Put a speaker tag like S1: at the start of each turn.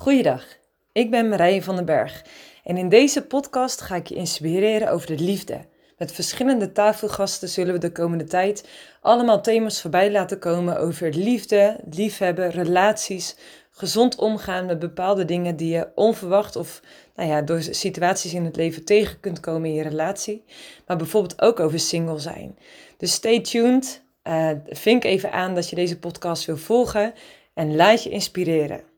S1: Goeiedag, ik ben Marije van den Berg en in deze podcast ga ik je inspireren over de liefde. Met verschillende tafelgasten zullen we de komende tijd allemaal thema's voorbij laten komen over liefde, liefhebben, relaties, gezond omgaan met bepaalde dingen die je onverwacht of nou ja, door situaties in het leven tegen kunt komen in je relatie. Maar bijvoorbeeld ook over single zijn. Dus stay tuned. Uh, vink even aan dat je deze podcast wil volgen en laat je inspireren.